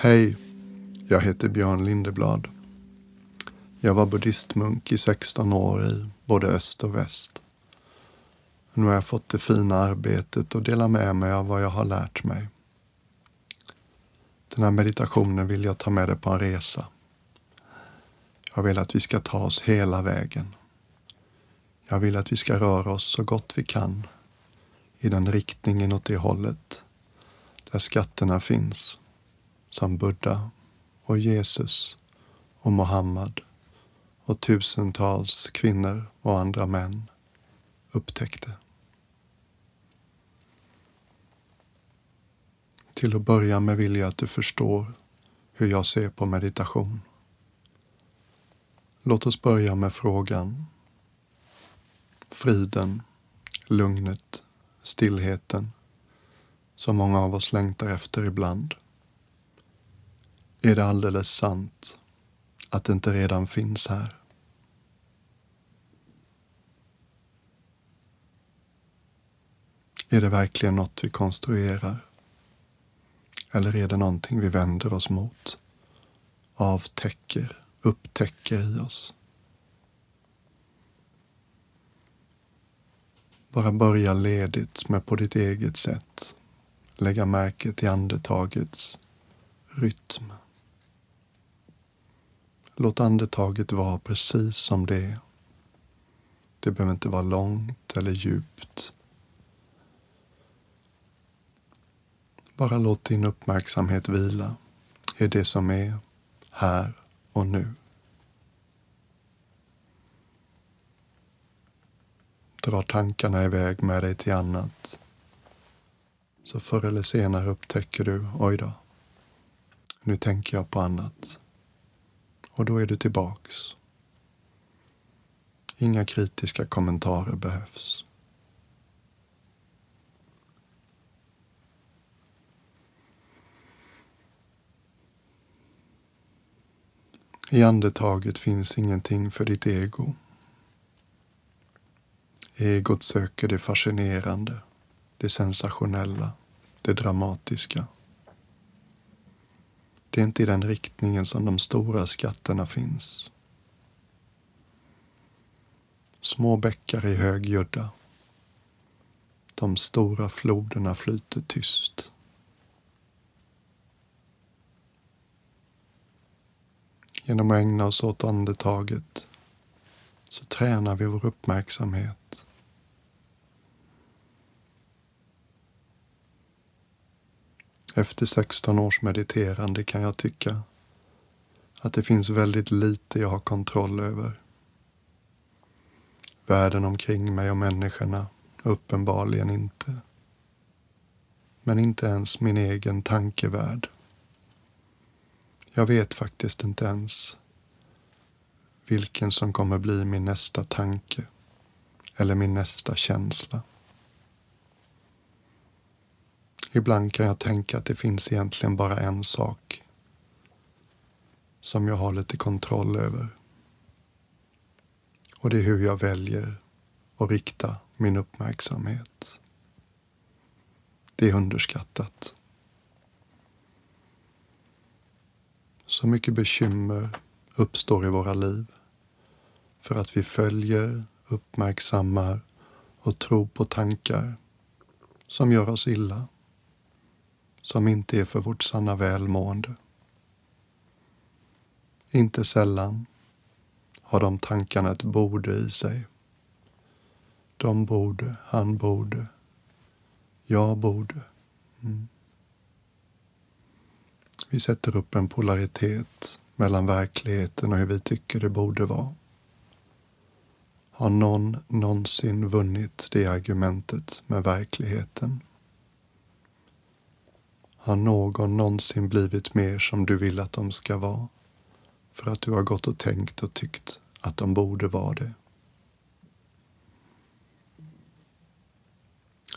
Hej, jag heter Björn Lindeblad. Jag var buddhistmunk i 16 år i både öst och väst. Nu har jag fått det fina arbetet att dela med mig av vad jag har lärt mig. Den här meditationen vill jag ta med dig på en resa. Jag vill att vi ska ta oss hela vägen. Jag vill att vi ska röra oss så gott vi kan i den riktningen åt det hållet där skatterna finns som Buddha och Jesus och Mohammed och tusentals kvinnor och andra män upptäckte. Till att börja med vill jag att du förstår hur jag ser på meditation. Låt oss börja med frågan. Friden, lugnet, stillheten som många av oss längtar efter ibland. Är det alldeles sant att det inte redan finns här? Är det verkligen något vi konstruerar? Eller är det någonting vi vänder oss mot, avtäcker, upptäcker i oss? Bara börja ledigt med på ditt eget sätt lägga märke till andetagets rytm. Låt andetaget vara precis som det är. Det behöver inte vara långt eller djupt. Bara låt din uppmärksamhet vila i det som är här och nu. Drar tankarna iväg med dig till annat så förr eller senare upptäcker du, oj då, nu tänker jag på annat. Och då är du tillbaks. Inga kritiska kommentarer behövs. I andetaget finns ingenting för ditt ego. Egot söker det fascinerande, det sensationella, det dramatiska. Det är inte i den riktningen som de stora skatterna finns. Små bäckar i högljudda. De stora floderna flyter tyst. Genom att ägna oss åt andetaget så tränar vi vår uppmärksamhet. Efter 16 års mediterande kan jag tycka att det finns väldigt lite jag har kontroll över. Världen omkring mig och människorna uppenbarligen inte. Men inte ens min egen tankevärld. Jag vet faktiskt inte ens vilken som kommer bli min nästa tanke eller min nästa känsla. Ibland kan jag tänka att det finns egentligen bara en sak som jag har lite kontroll över. Och det är hur jag väljer att rikta min uppmärksamhet. Det är underskattat. Så mycket bekymmer uppstår i våra liv för att vi följer, uppmärksammar och tror på tankar som gör oss illa, som inte är för vårt sanna välmående. Inte sällan har de tankarna ett borde i sig. De borde, han borde, jag borde. Mm. Vi sätter upp en polaritet mellan verkligheten och hur vi tycker det borde vara. Har någon någonsin vunnit det argumentet med verkligheten? Har någon någonsin blivit mer som du vill att de ska vara? För att du har gått och tänkt och tyckt att de borde vara det.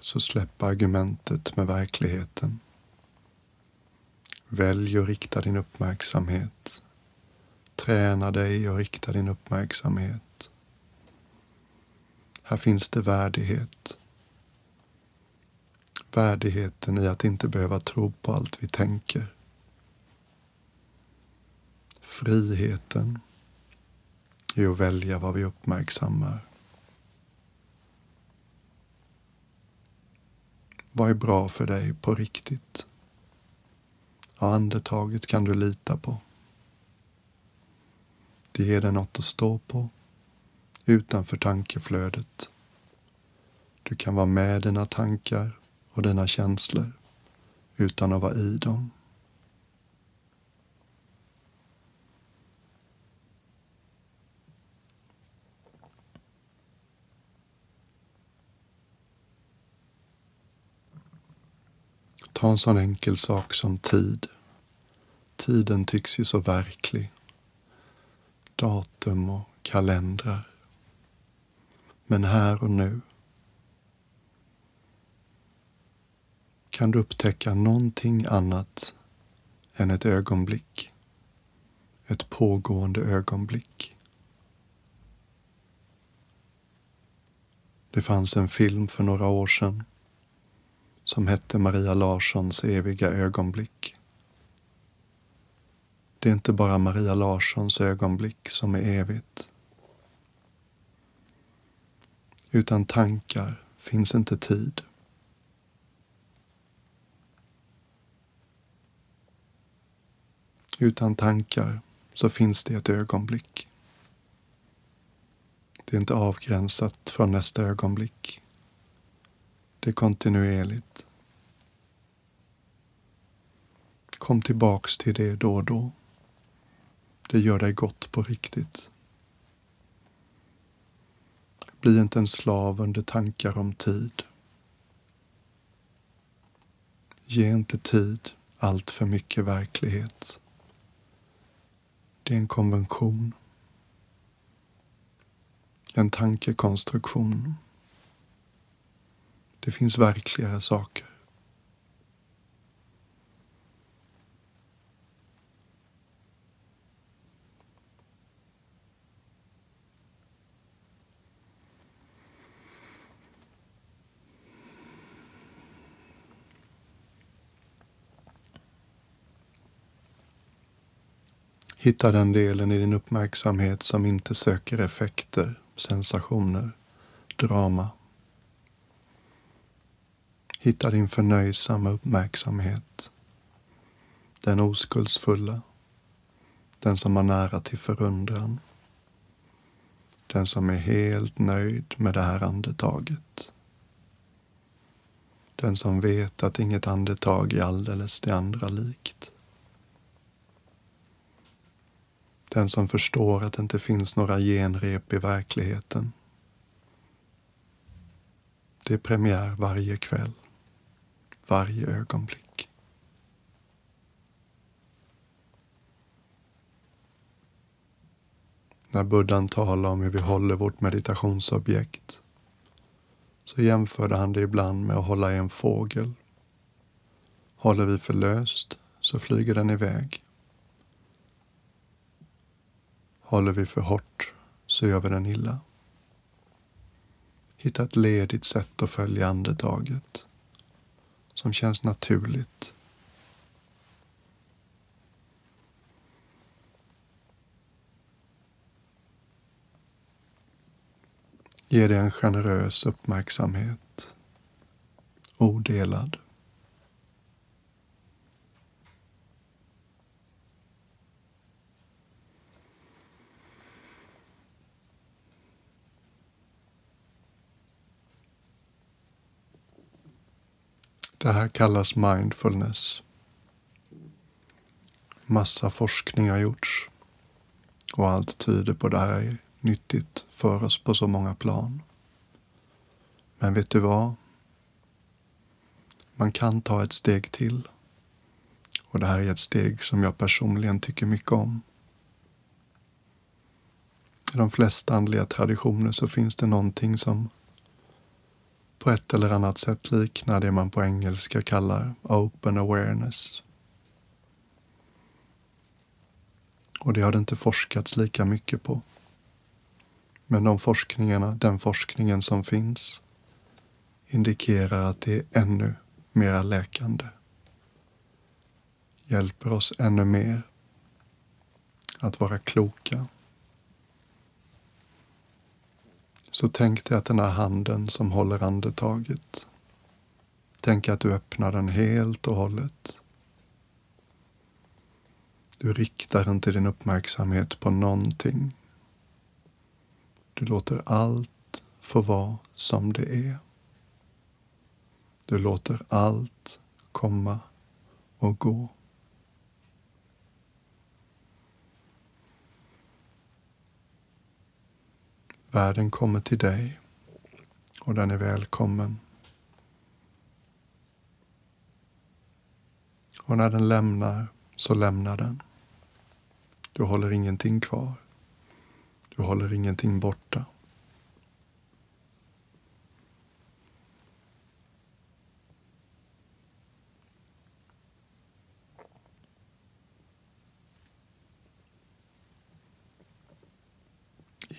Så släpp argumentet med verkligheten. Välj att rikta din uppmärksamhet. Träna dig och rikta din uppmärksamhet. Här finns det värdighet. Värdigheten i att inte behöva tro på allt vi tänker. Friheten i att välja vad vi uppmärksammar. Vad är bra för dig på riktigt? Ja, andetaget kan du lita på. Det ger dig något att stå på utanför tankeflödet. Du kan vara med dina tankar och dina känslor utan att vara i dem. Ta en sån enkel sak som tid. Tiden tycks ju så verklig. Datum och kalendrar. Men här och nu kan du upptäcka någonting annat än ett ögonblick. Ett pågående ögonblick. Det fanns en film för några år sedan som hette Maria Larssons eviga ögonblick. Det är inte bara Maria Larssons ögonblick som är evigt. Utan tankar finns inte tid. Utan tankar så finns det ett ögonblick. Det är inte avgränsat från nästa ögonblick. Det är kontinuerligt. Kom tillbaks till det då och då. Det gör dig gott på riktigt. Bli inte en slav under tankar om tid. Ge inte tid allt för mycket verklighet. Det är en konvention. En tankekonstruktion. Det finns verkligare saker. Hitta den delen i din uppmärksamhet som inte söker effekter, sensationer, drama. Hitta din förnöjsamma uppmärksamhet. Den oskuldsfulla. Den som har nära till förundran. Den som är helt nöjd med det här andetaget. Den som vet att inget andetag är alldeles det andra likt. Den som förstår att det inte finns några genrep i verkligheten. Det är premiär varje kväll, varje ögonblick. När buddhan talar om hur vi håller vårt meditationsobjekt så jämförde han det ibland med att hålla i en fågel. Håller vi för löst så flyger den iväg. Håller vi för hårt så gör vi den illa. Hitta ett ledigt sätt att följa andetaget som känns naturligt. Ge det en generös uppmärksamhet, odelad. Det här kallas mindfulness. Massa forskning har gjorts och allt tyder på att det här är nyttigt för oss på så många plan. Men vet du vad? Man kan ta ett steg till. Och det här är ett steg som jag personligen tycker mycket om. I de flesta andliga traditioner så finns det någonting som på ett eller annat sätt liknar det man på engelska kallar open awareness. Och det har det inte forskats lika mycket på. Men de forskningarna, den forskningen som finns indikerar att det är ännu mera läkande. Hjälper oss ännu mer att vara kloka. Så tänk dig att den här handen som håller andetaget, tänk att du öppnar den helt och hållet. Du riktar inte din uppmärksamhet på någonting. Du låter allt få vara som det är. Du låter allt komma och gå. Världen kommer till dig och den är välkommen. Och när den lämnar så lämnar den. Du håller ingenting kvar. Du håller ingenting borta.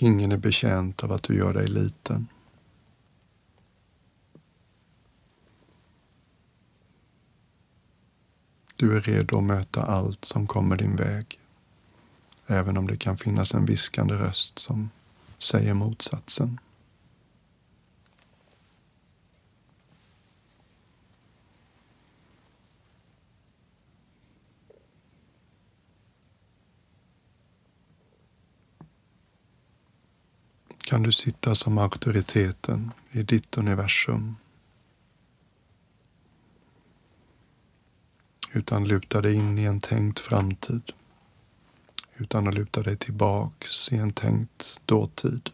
Ingen är betjänt av att du gör dig liten. Du är redo att möta allt som kommer din väg. Även om det kan finnas en viskande röst som säger motsatsen. Kan du sitta som auktoriteten i ditt universum. Utan luta dig in i en tänkt framtid. Utan att luta dig tillbaks i en tänkt dåtid.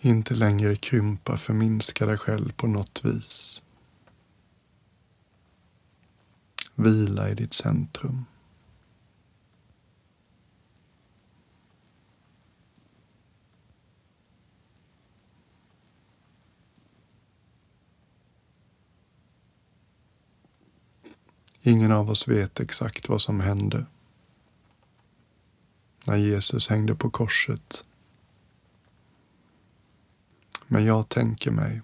Inte längre krympa, förminska dig själv på något vis. Vila i ditt centrum. Ingen av oss vet exakt vad som hände när Jesus hängde på korset. Men jag tänker mig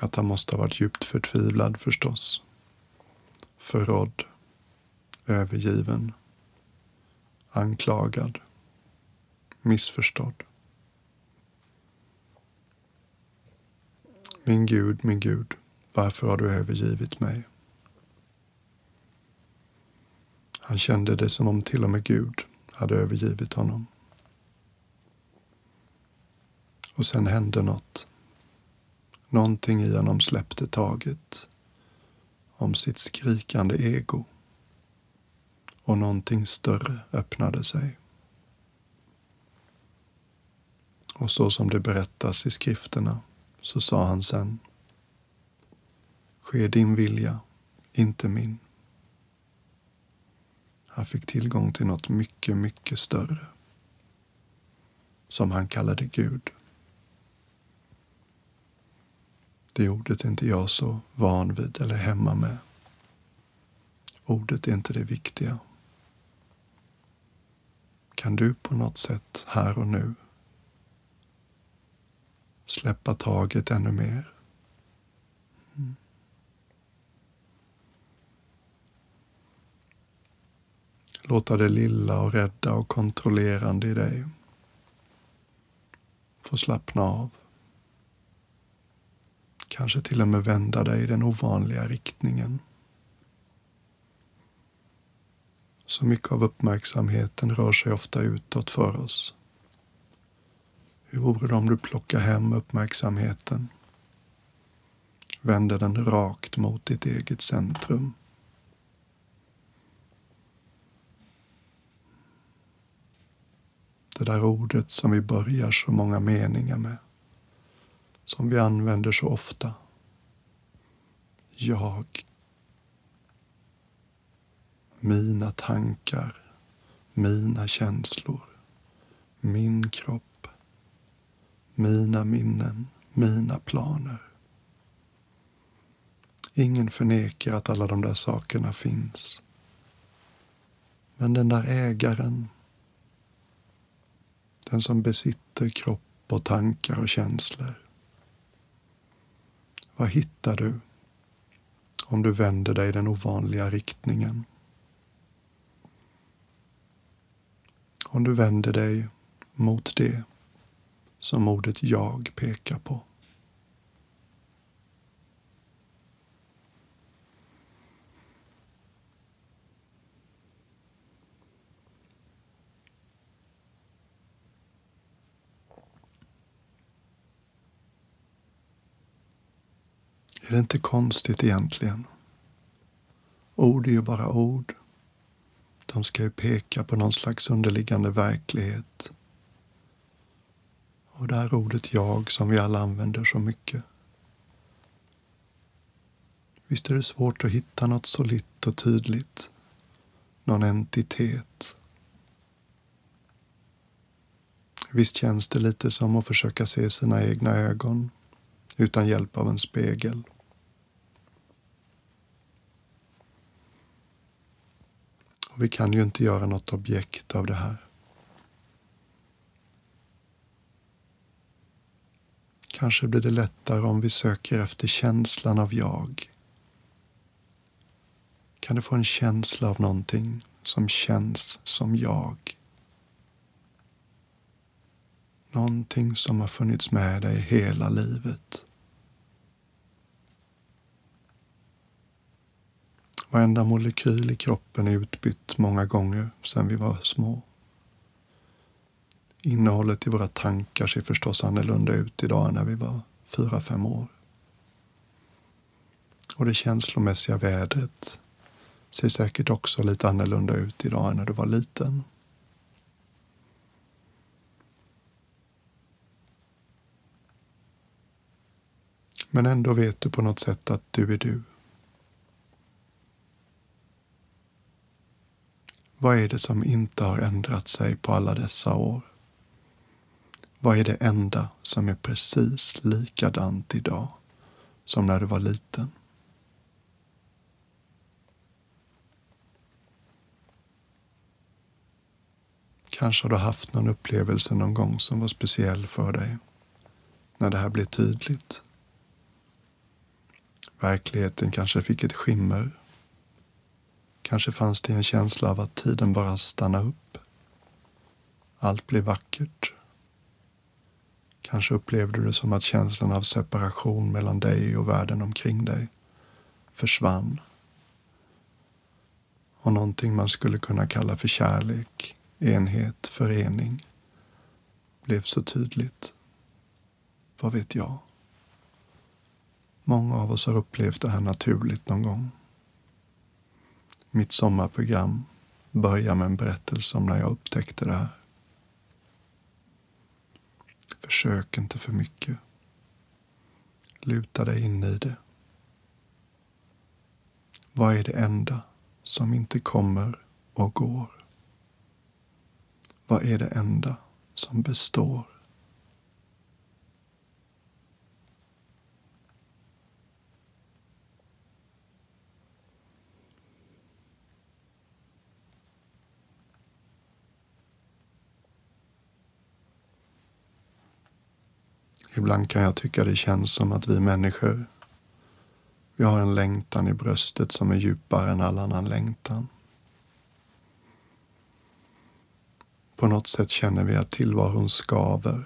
att han måste ha varit djupt förtvivlad förstås. Förrådd, övergiven, anklagad, missförstådd. Min Gud, min Gud, varför har du övergivit mig? Han kände det som om till och med Gud hade övergivit honom. Och sen hände något. Någonting i honom släppte taget om sitt skrikande ego och någonting större öppnade sig. Och så som det berättas i skrifterna så sa han sen Ske din vilja, inte min. Han fick tillgång till något mycket, mycket större som han kallade Gud. Det ordet är inte jag så van vid eller hemma med. Ordet är inte det viktiga. Kan du på något sätt här och nu släppa taget ännu mer? Mm. Låta det lilla och rädda och kontrollerande i dig få slappna av. Kanske till och med vända dig i den ovanliga riktningen. Så mycket av uppmärksamheten rör sig ofta utåt för oss. Hur vore det om du plockar hem uppmärksamheten, vänder den rakt mot ditt eget centrum. Det där ordet som vi börjar så många meningar med som vi använder så ofta. Jag. Mina tankar, mina känslor, min kropp, mina minnen, mina planer. Ingen förnekar att alla de där sakerna finns. Men den där ägaren, den som besitter kropp och tankar och känslor. Vad hittar du om du vänder dig i den ovanliga riktningen? Om du vänder dig mot det som ordet jag pekar på. Är det inte konstigt egentligen? Ord är ju bara ord. De ska ju peka på någon slags underliggande verklighet. Och det här ordet jag som vi alla använder så mycket. Visst är det svårt att hitta något solitt och tydligt. Någon entitet. Visst känns det lite som att försöka se sina egna ögon utan hjälp av en spegel. Vi kan ju inte göra något objekt av det här. Kanske blir det lättare om vi söker efter känslan av jag. Kan du få en känsla av någonting som känns som jag? Någonting som har funnits med dig hela livet. Varenda molekyl i kroppen är utbytt många gånger sedan vi var små. Innehållet i våra tankar ser förstås annorlunda ut idag än när vi var fyra, fem år. Och det känslomässiga vädret ser säkert också lite annorlunda ut idag än när du var liten. Men ändå vet du på något sätt att du är du. Vad är det som inte har ändrat sig på alla dessa år? Vad är det enda som är precis likadant idag som när du var liten? Kanske har du haft någon upplevelse någon gång som var speciell för dig när det här blev tydligt. Verkligheten kanske fick ett skimmer Kanske fanns det en känsla av att tiden bara stannade upp. Allt blev vackert. Kanske upplevde du det som att känslan av separation mellan dig och världen omkring dig försvann. Och någonting man skulle kunna kalla för kärlek, enhet, förening blev så tydligt. Vad vet jag? Många av oss har upplevt det här naturligt någon gång. Mitt sommarprogram börjar med en berättelse om när jag upptäckte det här. Försök inte för mycket. Luta dig in i det. Vad är det enda som inte kommer och går? Vad är det enda som består? Ibland kan jag tycka det känns som att vi människor, vi har en längtan i bröstet som är djupare än all annan längtan. På något sätt känner vi att tillvaron skaver.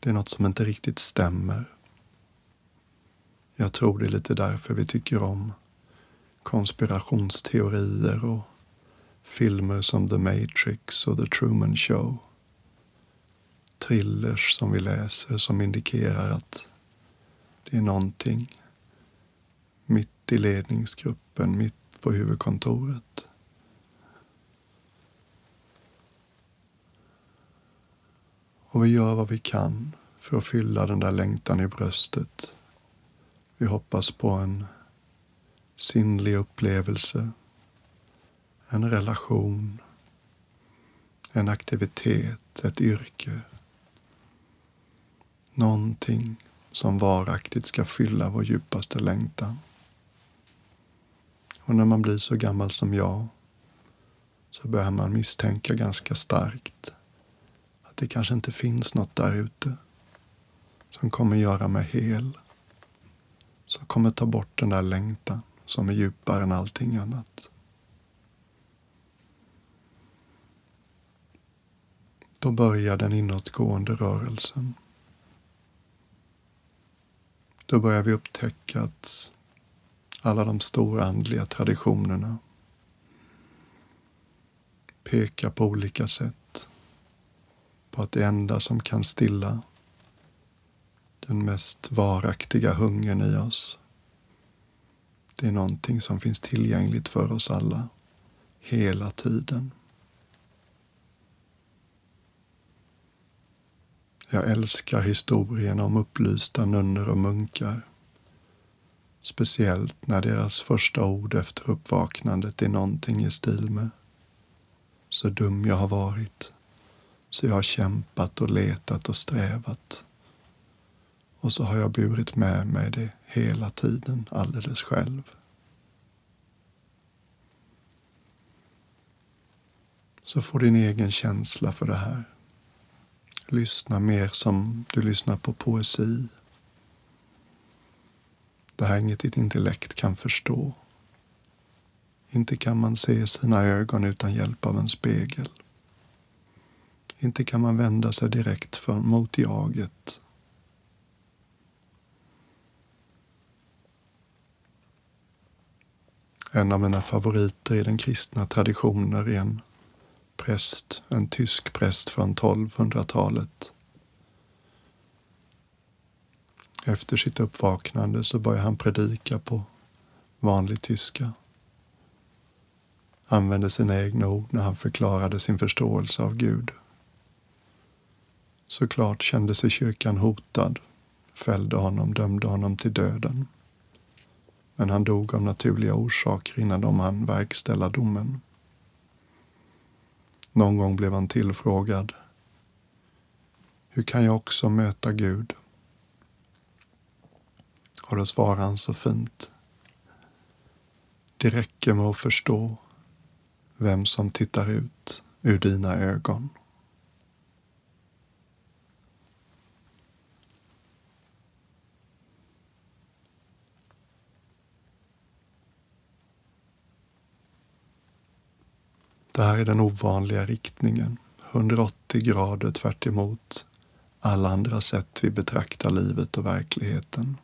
Det är något som inte riktigt stämmer. Jag tror det är lite därför vi tycker om konspirationsteorier och filmer som The Matrix och The Truman Show thrillers som vi läser som indikerar att det är någonting mitt i ledningsgruppen, mitt på huvudkontoret. Och vi gör vad vi kan för att fylla den där längtan i bröstet. Vi hoppas på en sinnlig upplevelse, en relation, en aktivitet, ett yrke. Någonting som varaktigt ska fylla vår djupaste längtan. Och när man blir så gammal som jag så börjar man misstänka ganska starkt att det kanske inte finns något där ute som kommer göra mig hel. Som kommer ta bort den där längtan som är djupare än allting annat. Då börjar den inåtgående rörelsen. Då börjar vi upptäcka att alla de stora andliga traditionerna pekar på olika sätt på att det enda som kan stilla den mest varaktiga hungern i oss, det är någonting som finns tillgängligt för oss alla hela tiden. Jag älskar historien om upplysta nunnor och munkar. Speciellt när deras första ord efter uppvaknandet är någonting i stil med Så dum jag har varit, så jag har kämpat och letat och strävat. Och så har jag burit med mig det hela tiden alldeles själv. Så får din egen känsla för det här. Lyssna mer som du lyssnar på poesi. Det här är inget ditt intellekt kan förstå. Inte kan man se sina ögon utan hjälp av en spegel. Inte kan man vända sig direkt för, mot jaget. En av mina favoriter i den kristna traditionen är en präst, en tysk präst från 1200-talet. Efter sitt uppvaknande så började han predika på vanlig tyska. Använde sina egna ord när han förklarade sin förståelse av Gud. Såklart kände sig kyrkan hotad, fällde honom, dömde honom till döden. Men han dog av naturliga orsaker innan de hann verkställa domen. Någon gång blev han tillfrågad. Hur kan jag också möta Gud? Och då svarade han så fint. Det räcker med att förstå vem som tittar ut ur dina ögon. Det här är den ovanliga riktningen, 180 grader tvärt emot alla andra sätt vi betraktar livet och verkligheten.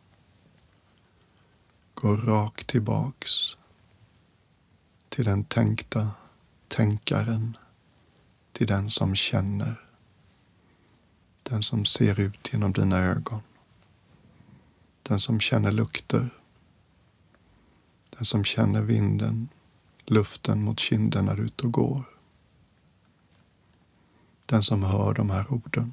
Gå rakt tillbaks till den tänkta tänkaren, till den som känner, den som ser ut genom dina ögon, den som känner lukter, den som känner vinden luften mot kinden när du är ute och går. Den som hör de här orden.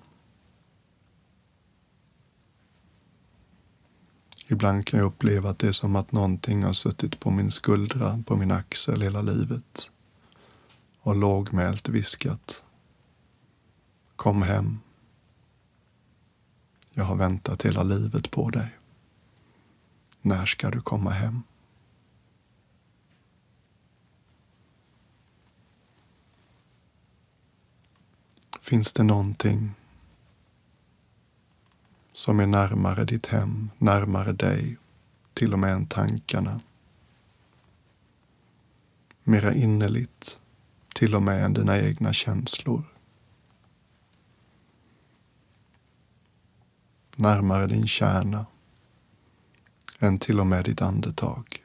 Ibland kan jag uppleva att det är som att någonting har suttit på min skuldra, på min axel hela livet och lågmält viskat. Kom hem. Jag har väntat hela livet på dig. När ska du komma hem? Finns det någonting som är närmare ditt hem, närmare dig, till och med än tankarna? Mera innerligt, till och med än dina egna känslor. Närmare din kärna än till och med ditt andetag.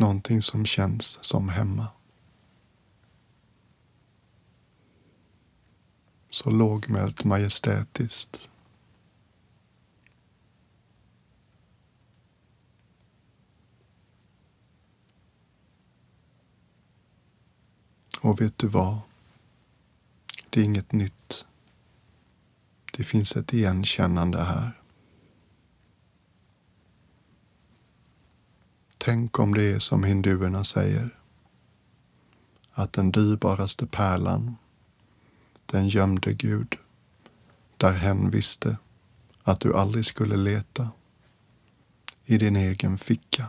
Någonting som känns som hemma. Så lågmält majestätiskt. Och vet du vad? Det är inget nytt. Det finns ett igenkännande här. Tänk om det är som hinduerna säger, att den dyrbaraste pärlan, den gömde Gud, där hen visste att du aldrig skulle leta, i din egen ficka.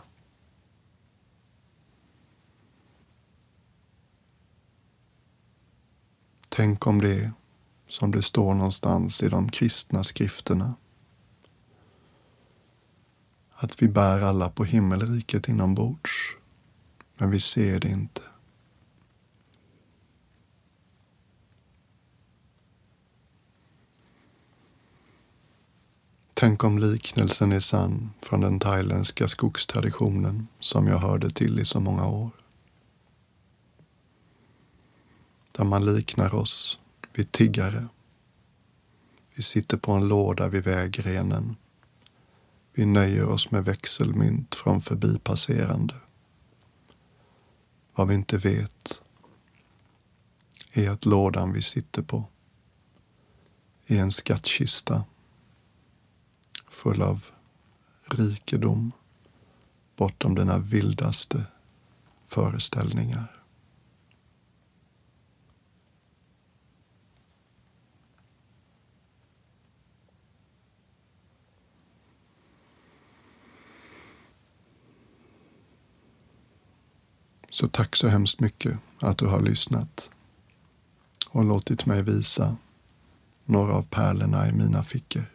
Tänk om det är som det står någonstans i de kristna skrifterna att vi bär alla på himmelriket inombords, men vi ser det inte. Tänk om liknelsen är sann från den thailändska skogstraditionen som jag hörde till i så många år. Där man liknar oss vid tiggare. Vi sitter på en låda vid vägrenen. Vi nöjer oss med växelmynt från förbipasserande. Vad vi inte vet är att lådan vi sitter på är en skattkista full av rikedom bortom dina vildaste föreställningar. Så tack så hemskt mycket att du har lyssnat och låtit mig visa några av pärlorna i mina fickor.